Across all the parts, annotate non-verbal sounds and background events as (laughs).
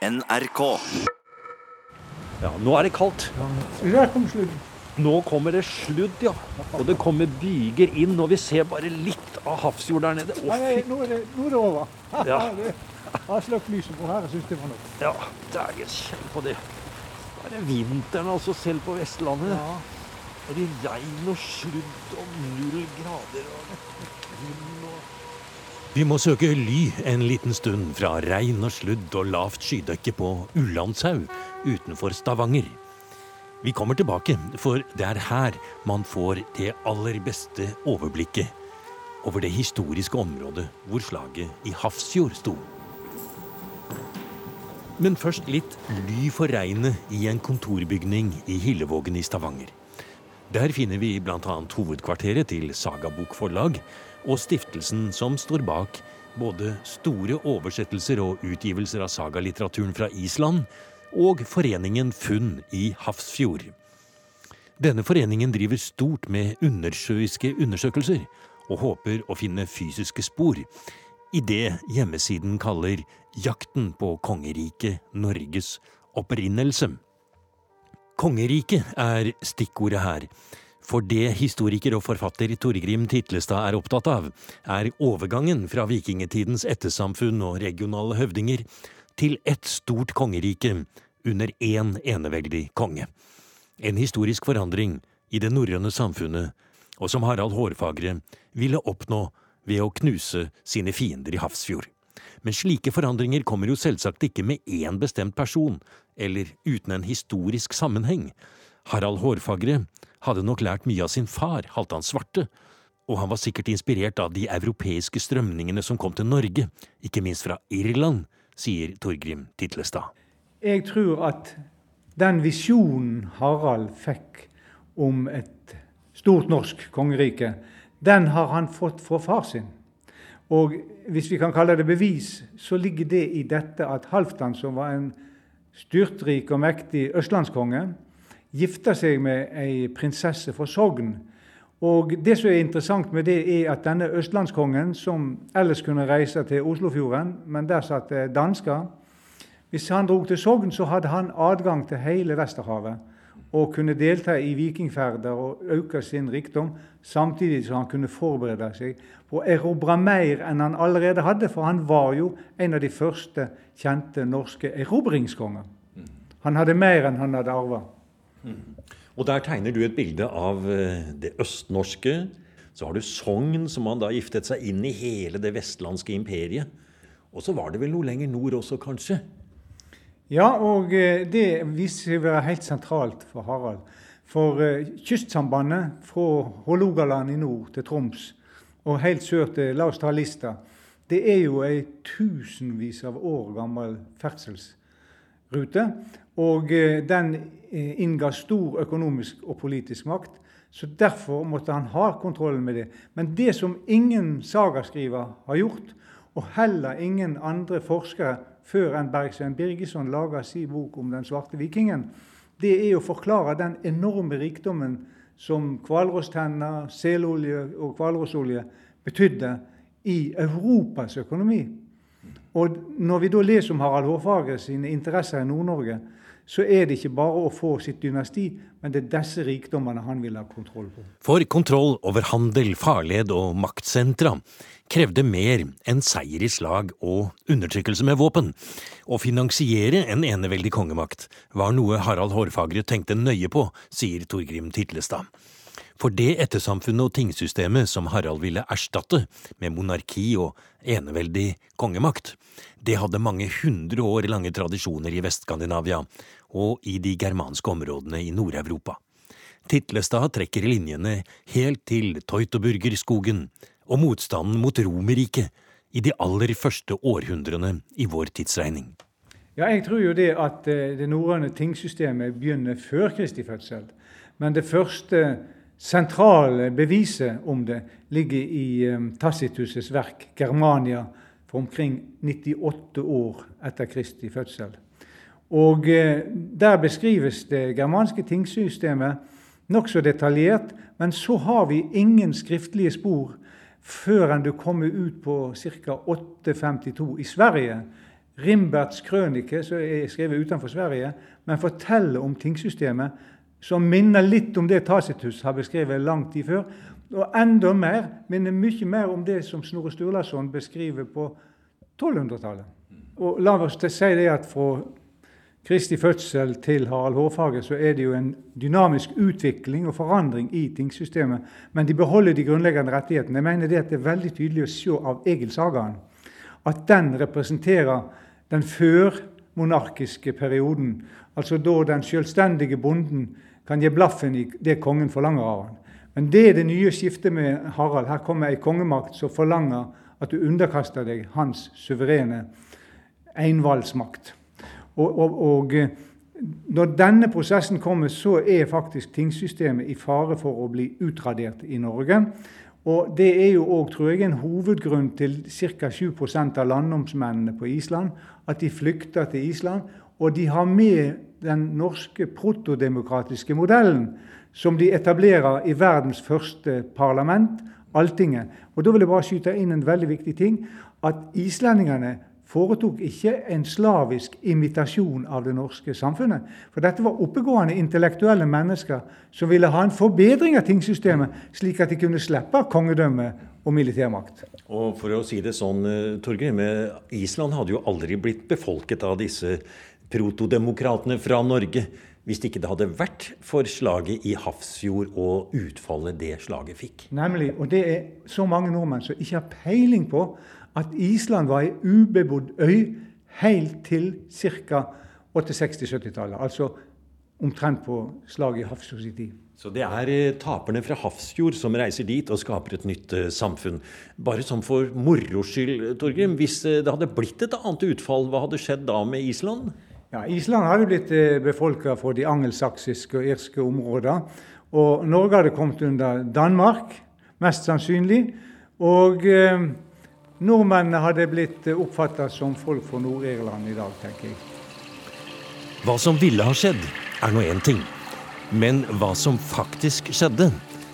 NRK. Ja, nå er det kaldt. Der kom sludd. Nå kommer det sludd, ja. Og det kommer byger inn, og vi ser bare litt av havsjord der nede. Å, Nei, nå, er det, nå er det over. Ja. (laughs) Jeg har slukket lyset på her. Jeg syns det var nok. Ja, dægen kjenn på det. Det er det vinteren altså, selv på Vestlandet. Ja. Er det regn og sludd og null grader og vind og Vi må søke ly en liten stund fra regn og sludd og lavt skydekke på Ullandshaug utenfor Stavanger. Vi kommer tilbake, for det er her man får det aller beste overblikket over det historiske området hvor slaget i Hafrsfjord sto. Men først litt ly for regnet i en kontorbygning i Hillevågen i Stavanger. Der finner vi bl.a. hovedkvarteret til sagabokforlag og stiftelsen som står bak både store oversettelser og utgivelser av sagalitteraturen fra Island og foreningen Funn i Hafrsfjord. Denne foreningen driver stort med undersjøiske undersøkelser og håper å finne fysiske spor i det hjemmesiden kaller Jakten på kongeriket Norges opprinnelse. Kongeriket er stikkordet her. For det historiker og forfatter Torgrim Titlestad er opptatt av, er overgangen fra vikingtidens ettersamfunn og regionale høvdinger til ett stort kongerike under én eneveldig konge. En historisk forandring i det norrøne samfunnet, og som Harald Hårfagre ville oppnå ved å knuse sine fiender i Hafrsfjord. Men slike forandringer kommer jo selvsagt ikke med én bestemt person, eller uten en historisk sammenheng. Harald Hårfagre hadde nok lært mye av sin far, Halvdan Svarte, og han var sikkert inspirert av de europeiske strømningene som kom til Norge, ikke minst fra Irland, sier Torgrim Titlestad. Jeg tror at den visjonen Harald fikk om et stort norsk kongerike, den har han fått fra far sin. Og hvis vi kan kalle det bevis, så ligger det i dette at Halvdan, som var en styrtrik og mektig østlandskonge, gifta seg med ei prinsesse fra Sogn. Og Det som er interessant med det, er at denne østlandskongen, som ellers kunne reise til Oslofjorden, men der satt det dansker Hvis han dro til Sogn, så hadde han adgang til hele Vesterhavet og kunne delta i vikingferder og øke sin rikdom, samtidig som han kunne forberede seg på å erobre mer enn han allerede hadde, for han var jo en av de første kjente norske erobringskonger. Han hadde mer enn han hadde arva. Og der tegner du et bilde av eh, det østnorske. Så har du Sogn, som han da giftet seg inn i hele det vestlandske imperiet. Og så var det vel noe lenger nord også, kanskje? Ja, og eh, det viser seg å være helt sentralt for Harald. For eh, kystsambandet fra Hålogaland i nord til Troms og helt sør til La oss ta Lista, det er jo ei tusenvis av år gammel ferdselsrute. Og eh, den innga stor økonomisk og politisk makt. Så derfor måtte han ha kontrollen med det. Men det som ingen sagaskriver har gjort, og heller ingen andre forskere før enn Bergsveien Birgesson lager sin bok om den svarte vikingen, det er å forklare den enorme rikdommen som hvalrosstenner, selolje og hvalrossolje betydde i Europas økonomi. Og når vi da leser om Harald Hårfagre sine interesser i Nord-Norge, så er det ikke bare å få sitt dynasti, men det er disse rikdommene han vil ha kontroll på. For kontroll over handel, farled og maktsentra krevde mer enn seier i slag og undertrykkelse med våpen. Å finansiere en eneveldig kongemakt var noe Harald Hårfagre tenkte nøye på, sier Torgrim Titlestad. For det ettersamfunnet og tingsystemet som Harald ville erstatte med monarki og eneveldig kongemakt, det hadde mange hundre år lange tradisjoner i Vest-Skandinavia og i de germanske områdene i Nord-Europa. Titlestad trekker linjene helt til Teutoburgerskogen og motstanden mot Romerriket i de aller første århundrene i vår tidsregning. Ja, Jeg tror jo det at eh, det norrøne tingsystemet begynner før Kristi fødsel. Men det første sentrale beviset om det ligger i um, Tacitus' verk 'Germania' for omkring 98 år etter Kristi fødsel. Og eh, Der beskrives det germanske tingsystemet nokså detaljert, men så har vi ingen skriftlige spor før enn du kommer ut på ca. 852 i Sverige, Rimberts krønike, som er skrevet utenfor Sverige, men forteller om tingsystemet som minner litt om det Tacitus har beskrevet lang tid før. Og enda mer, minner mye mer om det som Snorre Sturlason beskriver på 1200-tallet. Og la oss si det at fra Kristi fødsel til Harald Hårfagre så er det jo en dynamisk utvikling og forandring i tingsystemet, men de beholder de grunnleggende rettighetene. Jeg mener det at det er veldig tydelig å se av Egil-sagaen at den representerer den førmonarkiske perioden, altså da den selvstendige bonden kan gi blaffen i det kongen forlanger av han. Men det er det nye skiftet med Harald. Her kommer ei kongemakt som forlanger at du underkaster deg hans suverene envalgsmakt. Og, og, og, eh, når denne prosessen kommer, så er faktisk tingsystemet i fare for å bli utradert i Norge. Og det er jo òg, tror jeg, en hovedgrunn til ca. 7% av landnomsmennene på Island at de flykter til Island. Og de har med den norske protodemokratiske modellen, som de etablerer i verdens første parlament, Alltinget. Og Da vil jeg bare skyte inn en veldig viktig ting. At islendingene foretok ikke en slavisk imitasjon av det norske samfunnet. For dette var oppegående intellektuelle mennesker som ville ha en forbedring av tingsystemet, slik at de kunne slippe kongedømme og militærmakt. Og for å si det sånn, eh, Torgeir, Island hadde jo aldri blitt befolket av disse protodemokratene fra Norge hvis ikke det hadde vært for slaget i Hafrsfjord og utfallet det slaget fikk. Nemlig. Og det er så mange nordmenn som ikke har peiling på at Island var ei ubebodd øy helt til ca. 60-70-tallet. Altså omtrent på slaget i Hafrsfjord sin tid. Så det er eh, taperne fra Hafrsfjord som reiser dit og skaper et nytt uh, samfunn. Bare sånn for moro skyld, Torgrim. Hvis uh, det hadde blitt et annet utfall, hva hadde skjedd da med Island? Ja, Island hadde blitt uh, befolka for de angelsaksiske og irske områdene. Og Norge hadde kommet under Danmark, mest sannsynlig. Og eh, nordmennene hadde blitt oppfatta som folk fra Nord-Irland i dag, tenker jeg. Hva som ville ha skjedd, er nå én ting. Men hva som faktisk skjedde,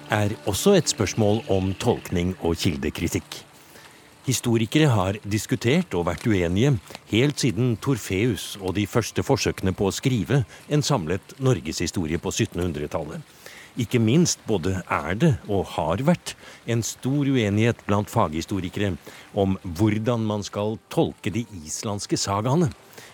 er også et spørsmål om tolkning og kildekritikk. Historikere har diskutert og vært uenige helt siden Torfeus og de første forsøkene på å skrive en samlet norgeshistorie på 1700-tallet. Ikke minst både er det og har vært en stor uenighet blant faghistorikere om hvordan man skal tolke de islandske sagaene.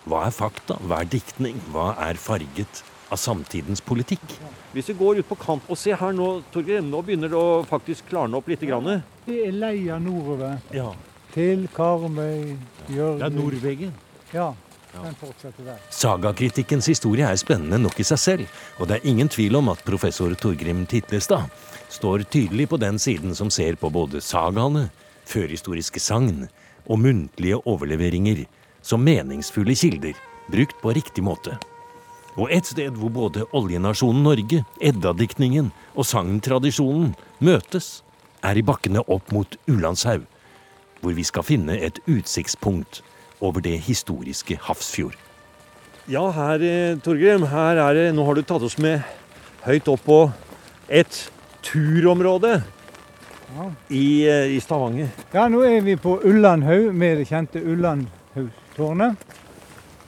Hva er fakta, hva er diktning, hva er farget? Av samtidens politikk. Hvis vi går ut på kant og ser her nå, Torgeir, nå begynner det å faktisk klarne opp litt. Grann. Det er leia nordover. Ja. Til Karmøy, Gjørv Det er Nordveggen. Ja. Den fortsetter der. Sagakritikkens historie er spennende nok i seg selv, og det er ingen tvil om at professor Torgrim Titlestad står tydelig på den siden som ser på både sagaene, førhistoriske sagn og muntlige overleveringer som meningsfulle kilder, brukt på riktig måte. Og et sted hvor både oljenasjonen Norge, eddadiktningen og sangtradisjonen møtes, er i bakkene opp mot Ulandshaug, hvor vi skal finne et utsiktspunkt over det historiske Hafrsfjord. Ja, her, eh, Torgrim, her er det Nå har du tatt oss med høyt opp på et turområde ja. i, eh, i, Stavanger. Ja, nå er vi på Ullandhaug med det kjente Ullandhaugtårnet.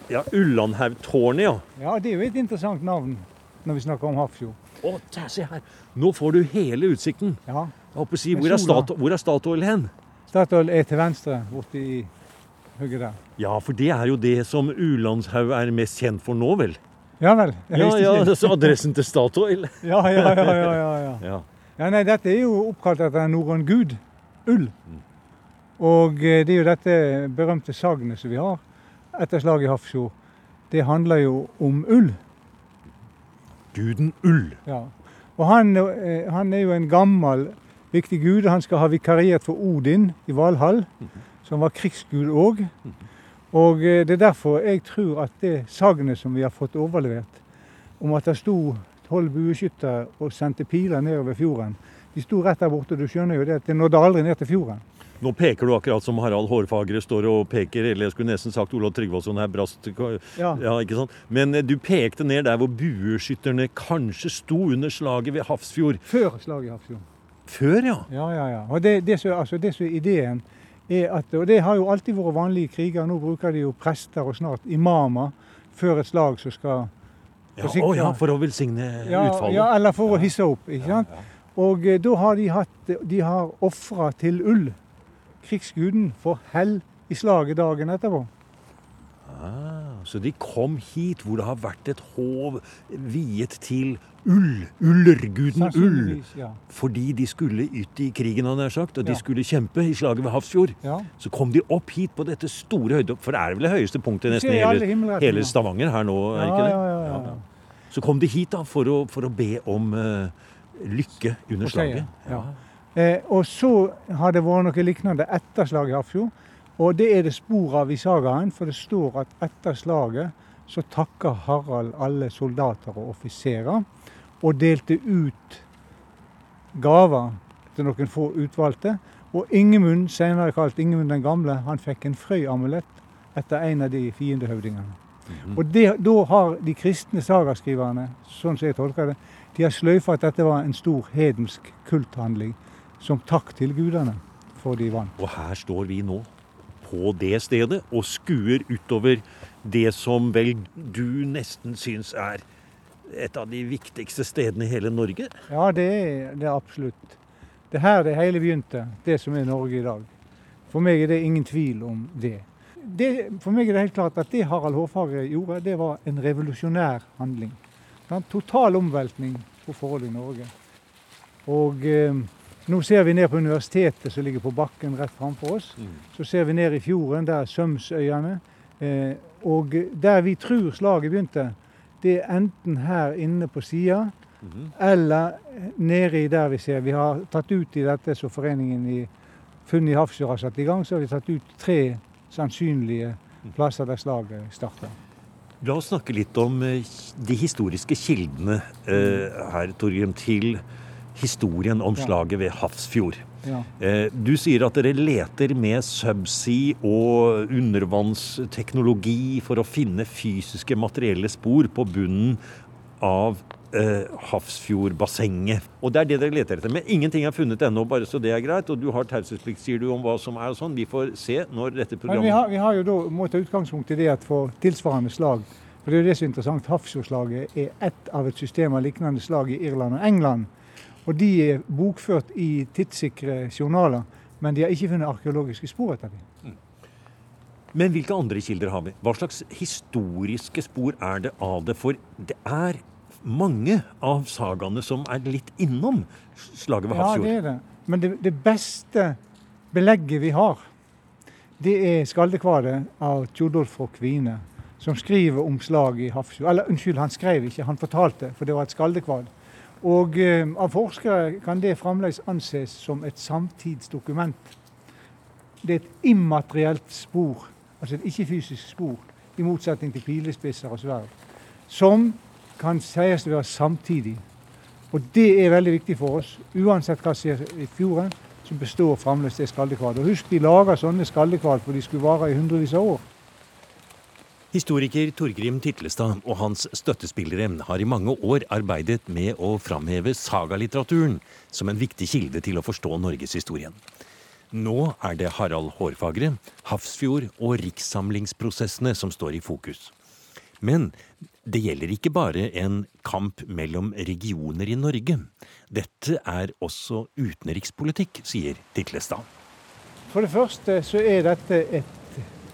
Ja, Ullandhaugtårnet, ja. Ja, Det er jo et interessant navn når vi snakker om Hafrsfjord. Å, der, se her. Nå får du hele utsikten. Ja. Si, hvor, er Statoil, hvor er Statoil hen? Statoil er til venstre, borti hugget der. Ja, for det er jo det som Ulandshaug er mest kjent for nå, vel? Ja vel. Ja, ja, så adressen til Statoil. (laughs) ja, ja, ja, ja, ja, (laughs) ja. ja. nei, Dette er jo oppkalt etter en norrøn gud, ull. Og eh, det er jo dette berømte sagnet som vi har etter slaget i Hafrsjo, det handler jo om ull. Guden Ull. Ja. Og han, eh, han, er jo en gammel, viktig gud. Han skal ha vikariert for Odin i Valhall, som var krigsgud òg. Og eh, det er derfor jeg tror at det sagnet som vi har fått overlevert, om at det sto tolv bueskyttere og sendte piler nedover fjorden, de sto rett der borte. Du skjønner jo det at det nådde aldri ned til fjorden. Nå peker du akkurat som Harald Hårfagre står og peker, eller jeg skulle nesten sagt Olav Tryggvason her brast ja. ja. ikke sant? Men eh, du pekte ned der hvor bueskytterne kanskje sto under slaget ved Hafrsfjord. Før slaget i Hafrsfjord. Før, ja? Ja, ja, ja. Og det, det, som, altså, er ideen er at, og det har jo alltid vært vanlige kriger, nå bruker de jo prester og snart imamer før et slag som skal ja, å, ja, for å velsigne ja, utfallet. Ja, eller for å hisse opp. ikke sant? Og eh, da har de hatt De har ofra til ull. Krigsguden får hell i slaget dagen etterpå. Ah, så de kom hit hvor det har vært et hov viet til ull. Ullerguden Ull. Ja. Fordi de skulle ut i krigen, han nær sagt, og de Ja. skulle kjempe i slaget ved Hafrsfjord. Ja. Så kom de opp hit på dette store høyde... For det er vel det høyeste punktet nesten i hele, hele Stavanger her nå, er ikke det? ja, ja, ja, ja. Så kom de hit da for å, for å be om uh, lykke under okay, slaget. ja. Eh, og så har det vært noe lignende etter slaget i Hafjord. Og det er det spor av i sagaen, for det står at etter slaget så takker Harald alle soldater og offiserer, og delte ut gaver til noen få utvalgte. Og Ingemund, senere kalt Ingemund den gamle, han fikk en frøyamulett etter en av de fiendehøvdingene. Og det, da har de kristne sagaskriverne, sånn som jeg tolker det, de har sløyfa at dette var en stor hedensk kulthandling som takk til gudene for de vant. Og her står vi nå, på det stedet, og skuer utover det som vel du nesten syns er et av de viktigste stedene i hele Norge. Ja, det er det er absolutt. Det er her det hele begynte, det som er Norge i dag. For meg er det ingen tvil om det. det for meg er det helt klart at det Harald Hårfagre gjorde, det var en revolusjonær handling. En total omveltning på forholdet i Norge. Og eh, nå ser vi ned på universitetet som ligger på bakken rett framfor oss. Så ser vi ned i fjorden, der er Sømsøyene. Eh, og der vi tror slaget begynte, det er enten her inne på sida, eller nede i der vi ser. Vi har tatt ut i dette som foreningen i Funn i Hafrsfjord har satt i gang, så har vi tatt ut tre sannsynlige plasser der slaget starta. La oss snakke litt om eh, de historiske kildene eh, her, Torgrim, til historien om slaget ved Hafrsfjord. Ja. Eh, Du sier at dere leter med subsea og undervannsteknologi for å finne fysiske materielle spor på bunnen av eh, Hafrsfjordbassenget. Og det er det dere leter etter. Men ingenting er funnet ennå, bare så det er greit. Og du har taushetsplikt, sier du, om hva som er og sånn. Vi får se når dette Men programmet vi har, vi har jo da må ta utgangspunkt i det at for tilsvarende slag For det er jo det som er interessant. Hafrsfjordslaget er ett av et system av lignende slag i Irland og England. Og de er bokført i tidssikre journaler, men de har ikke funnet arkeologiske spor etter dem. Men hvilke andre kilder har vi? Hva slags historiske spor er det av det? For det er mange av sagaene som er litt innom slaget ved Ja, det er det. Men det, det beste belegget vi har, det er skaldekvadet av Tjodolf og Kvine, som skriver om slaget i Hafrsfjord. Eller unnskyld, han skrev ikke, han fortalte, for det var et skaldekvad. Og eh, av forskere kan det fremdeles anses som et samtidsdokument. Det er et immaterielt spor, altså et ikke-fysisk spor, i motsetning til pilespisser og sverd, som kan sies å være samtidig. Og det er veldig viktig for oss. Uansett hva som skjer i fjorden, så består fremdeles det skaldekvadet. Og husk, de lager sånne skaldekvad for de skulle vare i hundrevis av år. Historiker Torgrim Titlestad og hans støttespillere har i mange år arbeidet med å framheve sagalitteraturen som en viktig kilde til å forstå norgeshistorien. Nå er det Harald Hårfagre, Hafrsfjord og rikssamlingsprosessene som står i fokus. Men det gjelder ikke bare en kamp mellom regioner i Norge. Dette er også utenrikspolitikk, sier Titlestad. For det første så er dette et,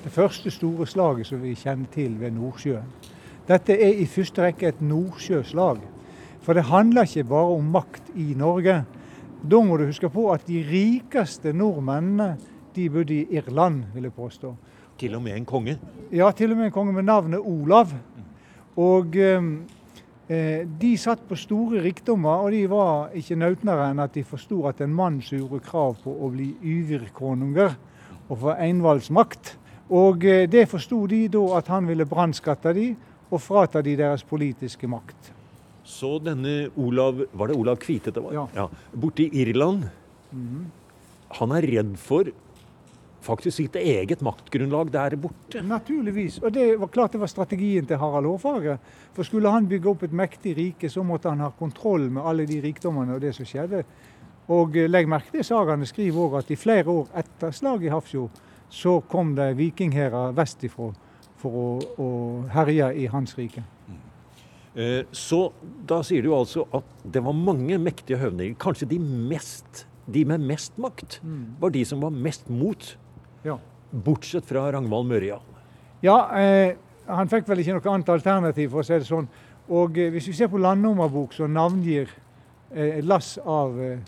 det første store slaget som vi kjenner til ved Nordsjøen. Dette er i første rekke et nordsjøslag. For det handler ikke bare om makt i Norge. Da må du huske på at de rikeste nordmennene de bodde i Irland, vil jeg påstå. Til og med en konge. Ja, til og med en konge med navnet Olav. Og eh, de satt på store rikdommer, og de var ikke nautnere enn at de forsto at en mann gjorde krav på å bli yvirkonуnger og få envalgsmakt. Og eh, det forsto de da at han ville brannskatte de og frata de deres politiske makt. Så denne Olav Var det Olav Kvite det var? Ja. Borte i Irland. Han er redd for faktisk sitt eget maktgrunnlag der borte. Naturligvis. Og det var klart det var strategien til Harald Hårfagre. For skulle han bygge opp et mektig rike, så måtte han ha kontroll med alle de rikdommene og det som skjedde. Og eh, legg merke til sagaene skriver òg at i flere år etter slaget i Hafrsfjord, så kom det vikinghærer vestifra for å, å herje i hans rike. Eh, Så da sier du altså at det var mange mektige høvdinger. Kanskje de, mest, de med mest makt var de som var mest mot, Ja. bortsett fra Ragnvald Mørejarl. Ja, eh, han fikk vel ikke noe annet alternativ, for å si det sånn. Og eh, hvis vi ser på landnummerbok så navngir eh, lass av eh,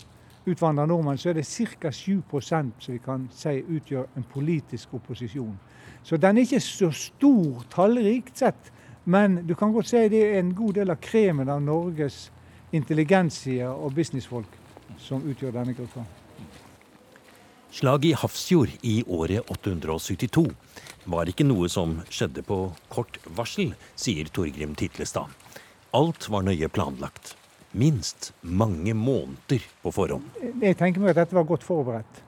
utvandrede nordmenn, så er det ca. 7% som vi kan si utgjør en politisk opposisjon. Så den er ikke så stor tallrikt sett, men du kan godt si det er en god del av kremen av Norges intelligensia og businessfolk som utgjør denne gruppa. Slaget i Hafrsfjord i året 872 var ikke noe som skjedde på kort varsel, sier Torgrim Titlestad. Alt var nøye planlagt. Minst mange måneder på forhånd. Jeg tenker meg at dette var godt forberedt.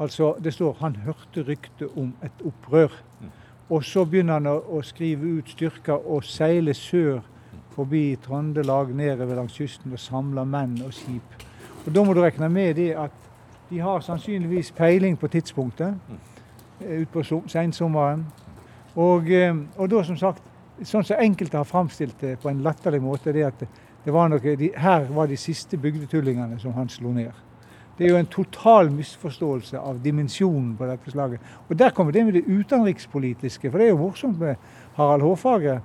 Altså, Det står han hørte rykte om et opprør. Og så begynner han å, skrive ut styrker og seile sør forbi Trøndelag, nedover langs kysten og samle menn og skip. Og Da må du regne med det at de har sannsynligvis peiling på tidspunktet eh, utpå som- sensommeren. Og, eh, og da, som sagt, sånn som enkelte har framstilt det på en latterlig måte, det at var noe, de, her var de siste bygdetullingene som han slo ned. Det er jo en total misforståelse av dimensjonen på dette slaget. Og der kommer det med det utenrikspolitiske, for det er jo morsomt med Harald Hårfagre.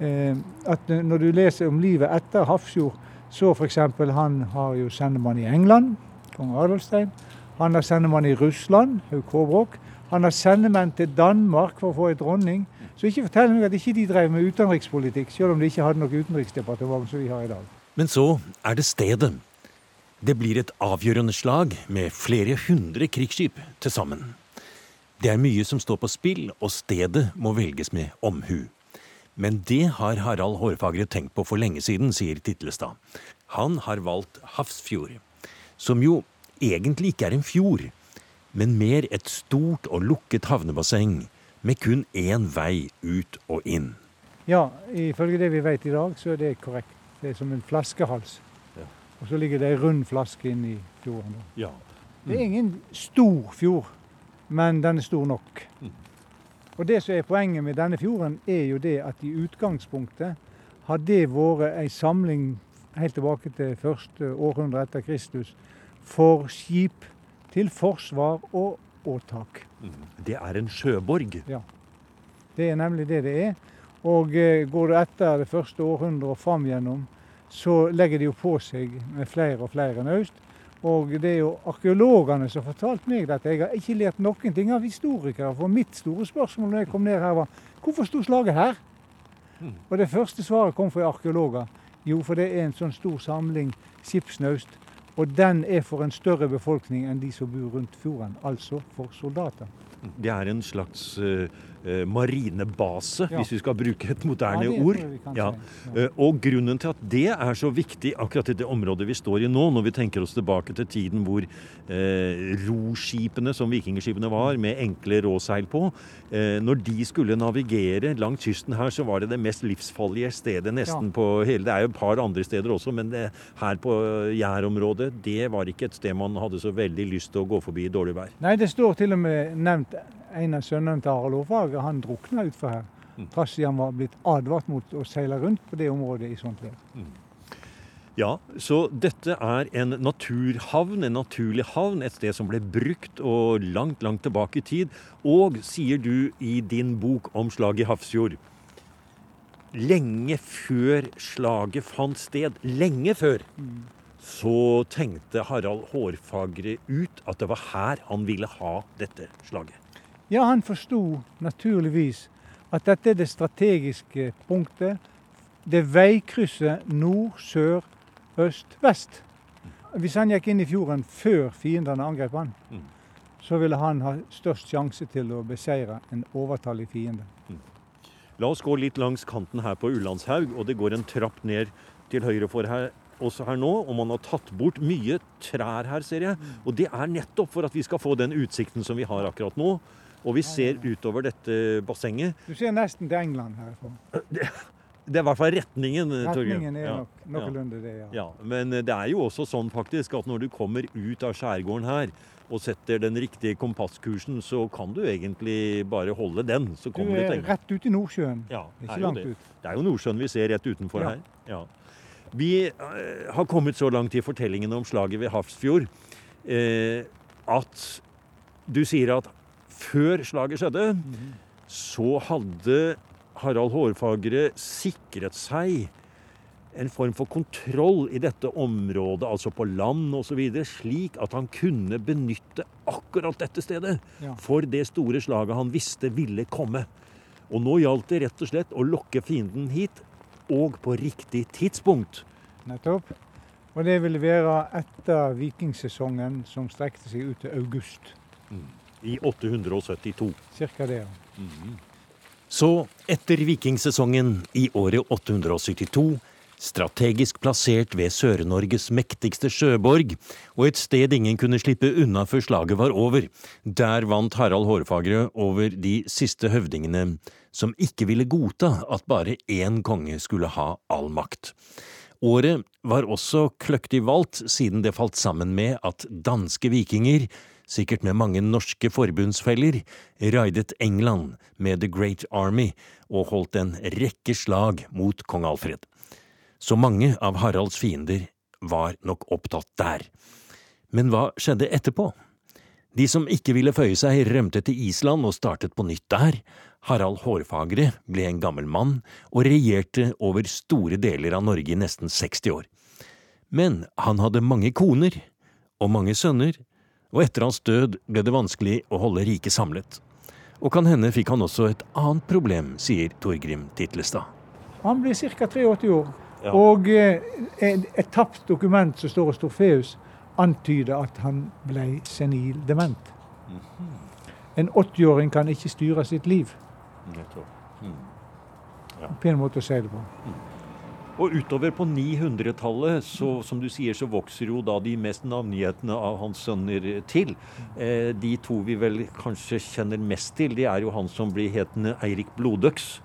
Eh, at når du leser om livet etter Hafrsfjord, så f.eks. han har jo sendemann i England, kong Adolfstein. Han har sendemann i Russland, Hauk Håbrok. Han har sendemenn til Danmark for å få ei dronning. Så ikke fortell meg at ikke de drev med utenrikspolitikk, selv om de ikke hadde noe utenriksdepartement som vi har i dag. Men så er det stedet. Det blir et avgjørende slag med flere hundre krigsskip til sammen. Det er mye som står på spill, og stedet må velges med omhu. Men det har Harald Hårfagre tenkt på for lenge siden, sier Titlestad. Han har valgt Hafrsfjord, som jo egentlig ikke er en fjord, men mer et stort og lukket havnebasseng med kun én vei ut og inn. Ja, ifølge det vi vet i dag, så er det korrekt. Det er som en flaskehals. Ja. Og så ligger det ei rund flaske inni fjorden. Ja. Det er ingen stor fjord, men den er stor nok. Og det som er poenget med denne fjorden, er jo det at i utgangspunktet har det vært ei samling helt tilbake til første århundre etter Kristus for skip til forsvar og åtak. Det er en sjøborg. Ja, Det er nemlig det det er. Og eh, går du etter det første århundret og fram gjennom, så legger de jo på seg med flere og flere naust. Og det er jo arkeologene som har fortalt meg dette. Jeg har ikke lært noen ting av historikere. For mitt store spørsmål når jeg kom ned her, var hvorfor sto slaget her? Og det første svaret kom fra arkeologer. Jo, for det er en sånn stor samling skipsnaust. Og den er for en større befolkning enn de som bor rundt fjorden. Altså for soldater. Det er en slags eh, marinebase, Ja. hvis vi skal bruke et moderne Ja, ord. Ja. Eh, Og grunnen til at det er så viktig akkurat i det området vi står i nå, når vi tenker oss tilbake til tiden hvor eh, roskipene, som vikingskipene var, med enkle råseil på, eh, når de skulle navigere langs kysten her, så var det det mest livsfarlige stedet nesten på hele Det er jo et par andre steder også, men det, her på Jærområdet, det var ikke et sted man hadde så veldig lyst til å gå forbi i dårlig vær. Nei, det står til og med nevnt en av sønnene til Harald Hårfagre. Han drukna utfor her. Trass i han var blitt advart mot å seile rundt på det området i sånt vær. Ja, så dette er en naturhavn, en naturlig havn, et sted som ble brukt og langt, langt tilbake i tid. Og, sier du i din bok om slaget i Hafrsfjord, lenge før slaget fant sted, lenge før, så tenkte Harald Hårfagre ut at det var her han ville ha dette slaget. Ja, han forsto naturligvis at dette er det strategiske punktet. Det veikrysset nord, sør, øst, vest. Hvis han gikk inn i fjorden før fiendene angrep han, Mm. så ville han ha størst sjanse til å beseire en overtallig fiende. La oss gå litt langs kanten her på Ulandshaug, og det går en trapp ned til høyre for her, også her nå. Og man har tatt bort mye trær her, ser jeg. Og det er nettopp for at vi skal få den utsikten som vi har akkurat nå. Og vi ser utover dette bassenget. Du ser nesten til England herfra. Det er i hvert fall retningen. Retningen er nok noenlunde det, ja. ja. Men det er jo også sånn faktisk at når du kommer ut av skjærgården her og setter den riktige kompasskursen, så kan du egentlig bare holde den. Så du er rett ut i Nordsjøen. Ja, ikke langt det. ut. Det er jo Nordsjøen vi ser rett utenfor ja. her. Ja. Vi uh, har kommet så langt i fortellingen om slaget ved Hafrsfjord eh, at du sier at før slaget skjedde, så hadde Harald Hårfagre sikret seg en form for kontroll i dette området, altså på land osv., slik at han kunne benytte akkurat dette stedet ja. for det store slaget han visste ville komme. Og nå gjaldt det rett og slett å lokke fienden hit, og på riktig tidspunkt. Nettopp. Og det ville være etter vikingsesongen, som strekte seg ut til august. Mm. I 872. Cirka det, ja. Mm. Så etter vikingsesongen i året 872 strategisk plassert ved Sør-Norges mektigste sjøborg, og et sted ingen kunne slippe unna før slaget var over. Der vant Harald Hårfagre over de siste høvdingene, som ikke ville godta at bare én konge skulle ha all makt. Året var også kløktig valgt, siden det falt sammen med at danske vikinger, sikkert med mange norske forbundsfeller, raidet England med The Great Army og holdt en rekke slag mot kong Alfred så mange av Haralds fiender var nok opptatt der. Men hva skjedde etterpå? De som ikke ville føye seg, rømte til Island og startet på nytt der. Harald Hårfagre ble en gammel mann og regjerte over store deler av Norge i nesten 60 år. Men han hadde mange koner og mange sønner, og etter hans død ble det vanskelig å holde riket samlet. Og kan hende fikk han også et annet problem, sier Torgrim Titlestad. Han ble ca. 83 år. Ja. Og eh, et tapt dokument som står hos Torfeus, antyder at han ble senil dement. Mm -hmm. En 80-åring kan ikke styre sitt liv. Mm. Ja. En pen måte å si det på. Mm. Og utover på 900-tallet, så, som du sier, så vokser jo da de mest navngjetne av hans sønner til. Eh, de to vi vel kanskje kjenner mest til, det er jo han som blir hetende Eirik Blodøks.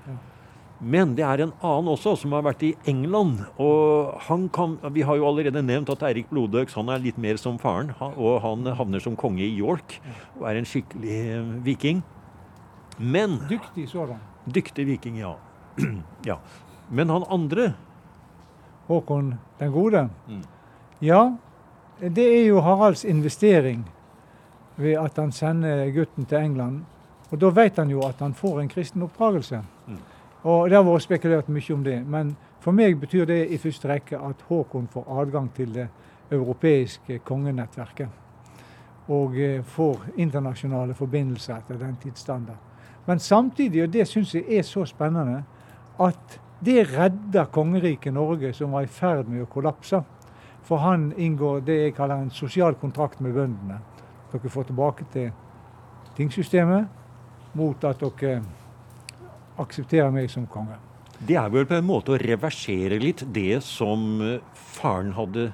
Men det er en annen også, som har vært i England. og han kan, Vi har jo allerede nevnt at Eirik Blodøks han er litt mer som faren. Og han havner som konge i York og er en skikkelig eh, viking. Men Dyktig sådan. Dyktig viking, ja. (clears throat) ja. Men han andre Håkon den gode? Mm. Ja, det er jo Haralds investering ved at han sender gutten til England. Og da vet han jo at han får en kristen oppdragelse. Mm. Og Det har vært spekulert mye om det. Men for meg betyr det i første rekke at Håkon får adgang til det europeiske kongenettverket. Og eh, får internasjonale forbindelser etter den tidsstandard. Men samtidig, og det syns jeg er så spennende, at det redder kongeriket Norge, som var i ferd med å kollapse. For han inngår det jeg kaller en sosial kontrakt med bøndene. Dere får tilbake til tingsystemet mot at dere aksepterer meg som konge. Det er vel på en måte å reversere litt det som eh, faren hadde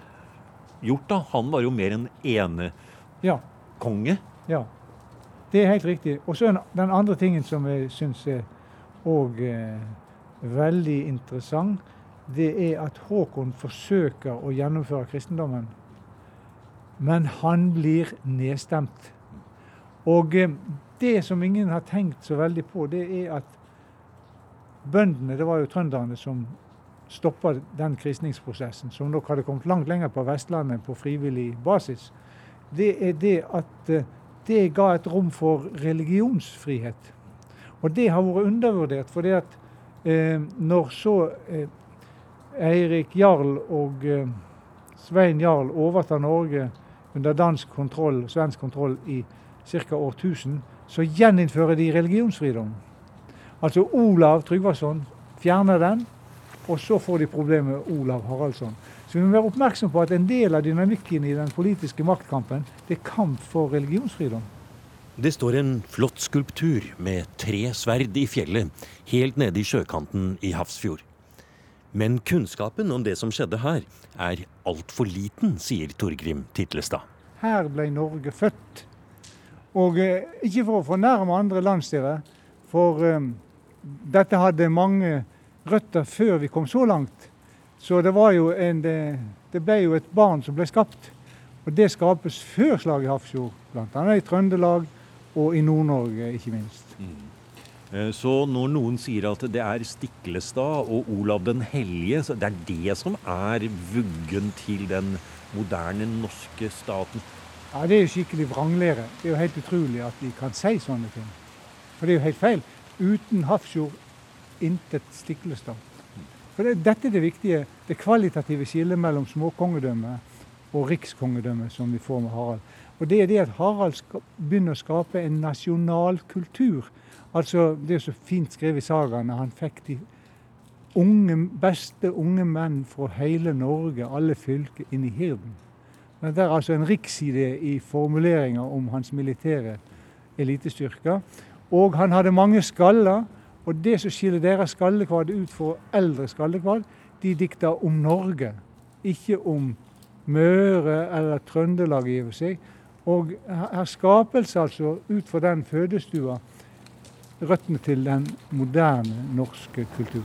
gjort, da. Han var jo mer en enekonge. Ja. ja. Det er helt riktig. Og så den andre tingen som jeg syns òg eh, veldig interessant, det er at Håkon forsøker å gjennomføre kristendommen. Men han blir nedstemt. Og eh, det som ingen har tenkt så veldig på, det er at bøndene, det var jo trønderne som stoppa den kristningsprosessen, som nok hadde kommet langt lenger på Vestlandet på frivillig basis, det er det at eh, det ga et rom for religionsfrihet. Og det har vært undervurdert. For det at når så eh, Eirik Jarl og eh, Svein Jarl overtar Norge under dansk kontroll, svensk kontroll i ca. årtusen, så gjeninnfører de religionsfridom. Altså Olav Tryggvason fjerner den, og så får de problemet med Olav Haraldsson. Så vi må være oppmerksom på at en del av dynamikken i den politiske maktkampen, det er kamp for religionsfridom. Det står en flott skulptur med tre sverd i fjellet, helt nede i sjøkanten i Hafrsfjord. Men kunnskapen om det som skjedde her, er altfor liten, sier Torgrim Titlestad. Her ble Norge født. Og eh, ikke for å fornærme andre landsdeler, for um, dette hadde mange røtter før vi kom så langt. Så det var en det ble jo et barn som ble skapt. Og det skapes før slaget i Hafrsfjord, bl.a. i Trøndelag og i Nord-Norge, ikke minst. Mm. Så når noen sier at det er Stiklestad og Olav den hellige, så det er det som er vuggen til den moderne norske staten? Ja, Det er jo skikkelig vranglære. Det er jo helt utrolig at de kan si sånne ting. For det er jo helt feil. Uten Hafrsfjord, intet Stiklestad. For det, Dette er det viktige, det kvalitative skillet mellom småkongedømme og rikskongedømme som vi får med Harald. Og det er det at Harald begynner å skape en nasjonal kultur. Altså, Det er så fint skrevet i sagaene. Han fikk de unge, beste unge menn fra hele Norge, alle fylker, inn i hirden. Men Det er altså en riksside i formuleringa om hans militære elitestyrker. Og han hadde mange skaller. Og det som skiller deres skallekvad ut fra eldre skallekvad, de dikta om Norge, ikke om Møre eller Trøndelag i og for seg. Og her skapes altså ut fra den fødestua røttene til den moderne norske kultur.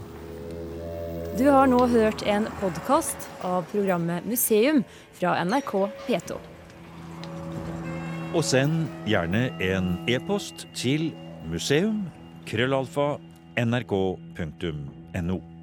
Du har nå hørt en podkast av programmet Museum fra NRK P2. Og send gjerne en e-post til museum.krøllalfa.nrk.no. nrk.no.